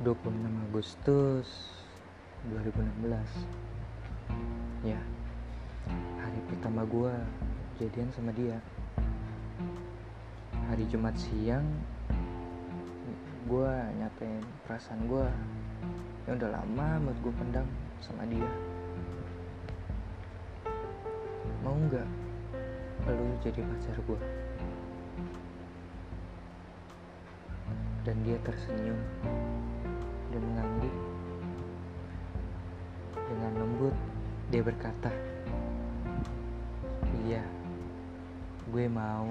26 Agustus 2016 Ya Hari pertama gue jadian sama dia. Hari Jumat siang Gue nyatain perasaan gue Yang udah lama buat gue pendam sama dia. Mau nggak Lu jadi pacar gue Dan dia tersenyum Dengan lembut, dia berkata, "Iya, gue mau."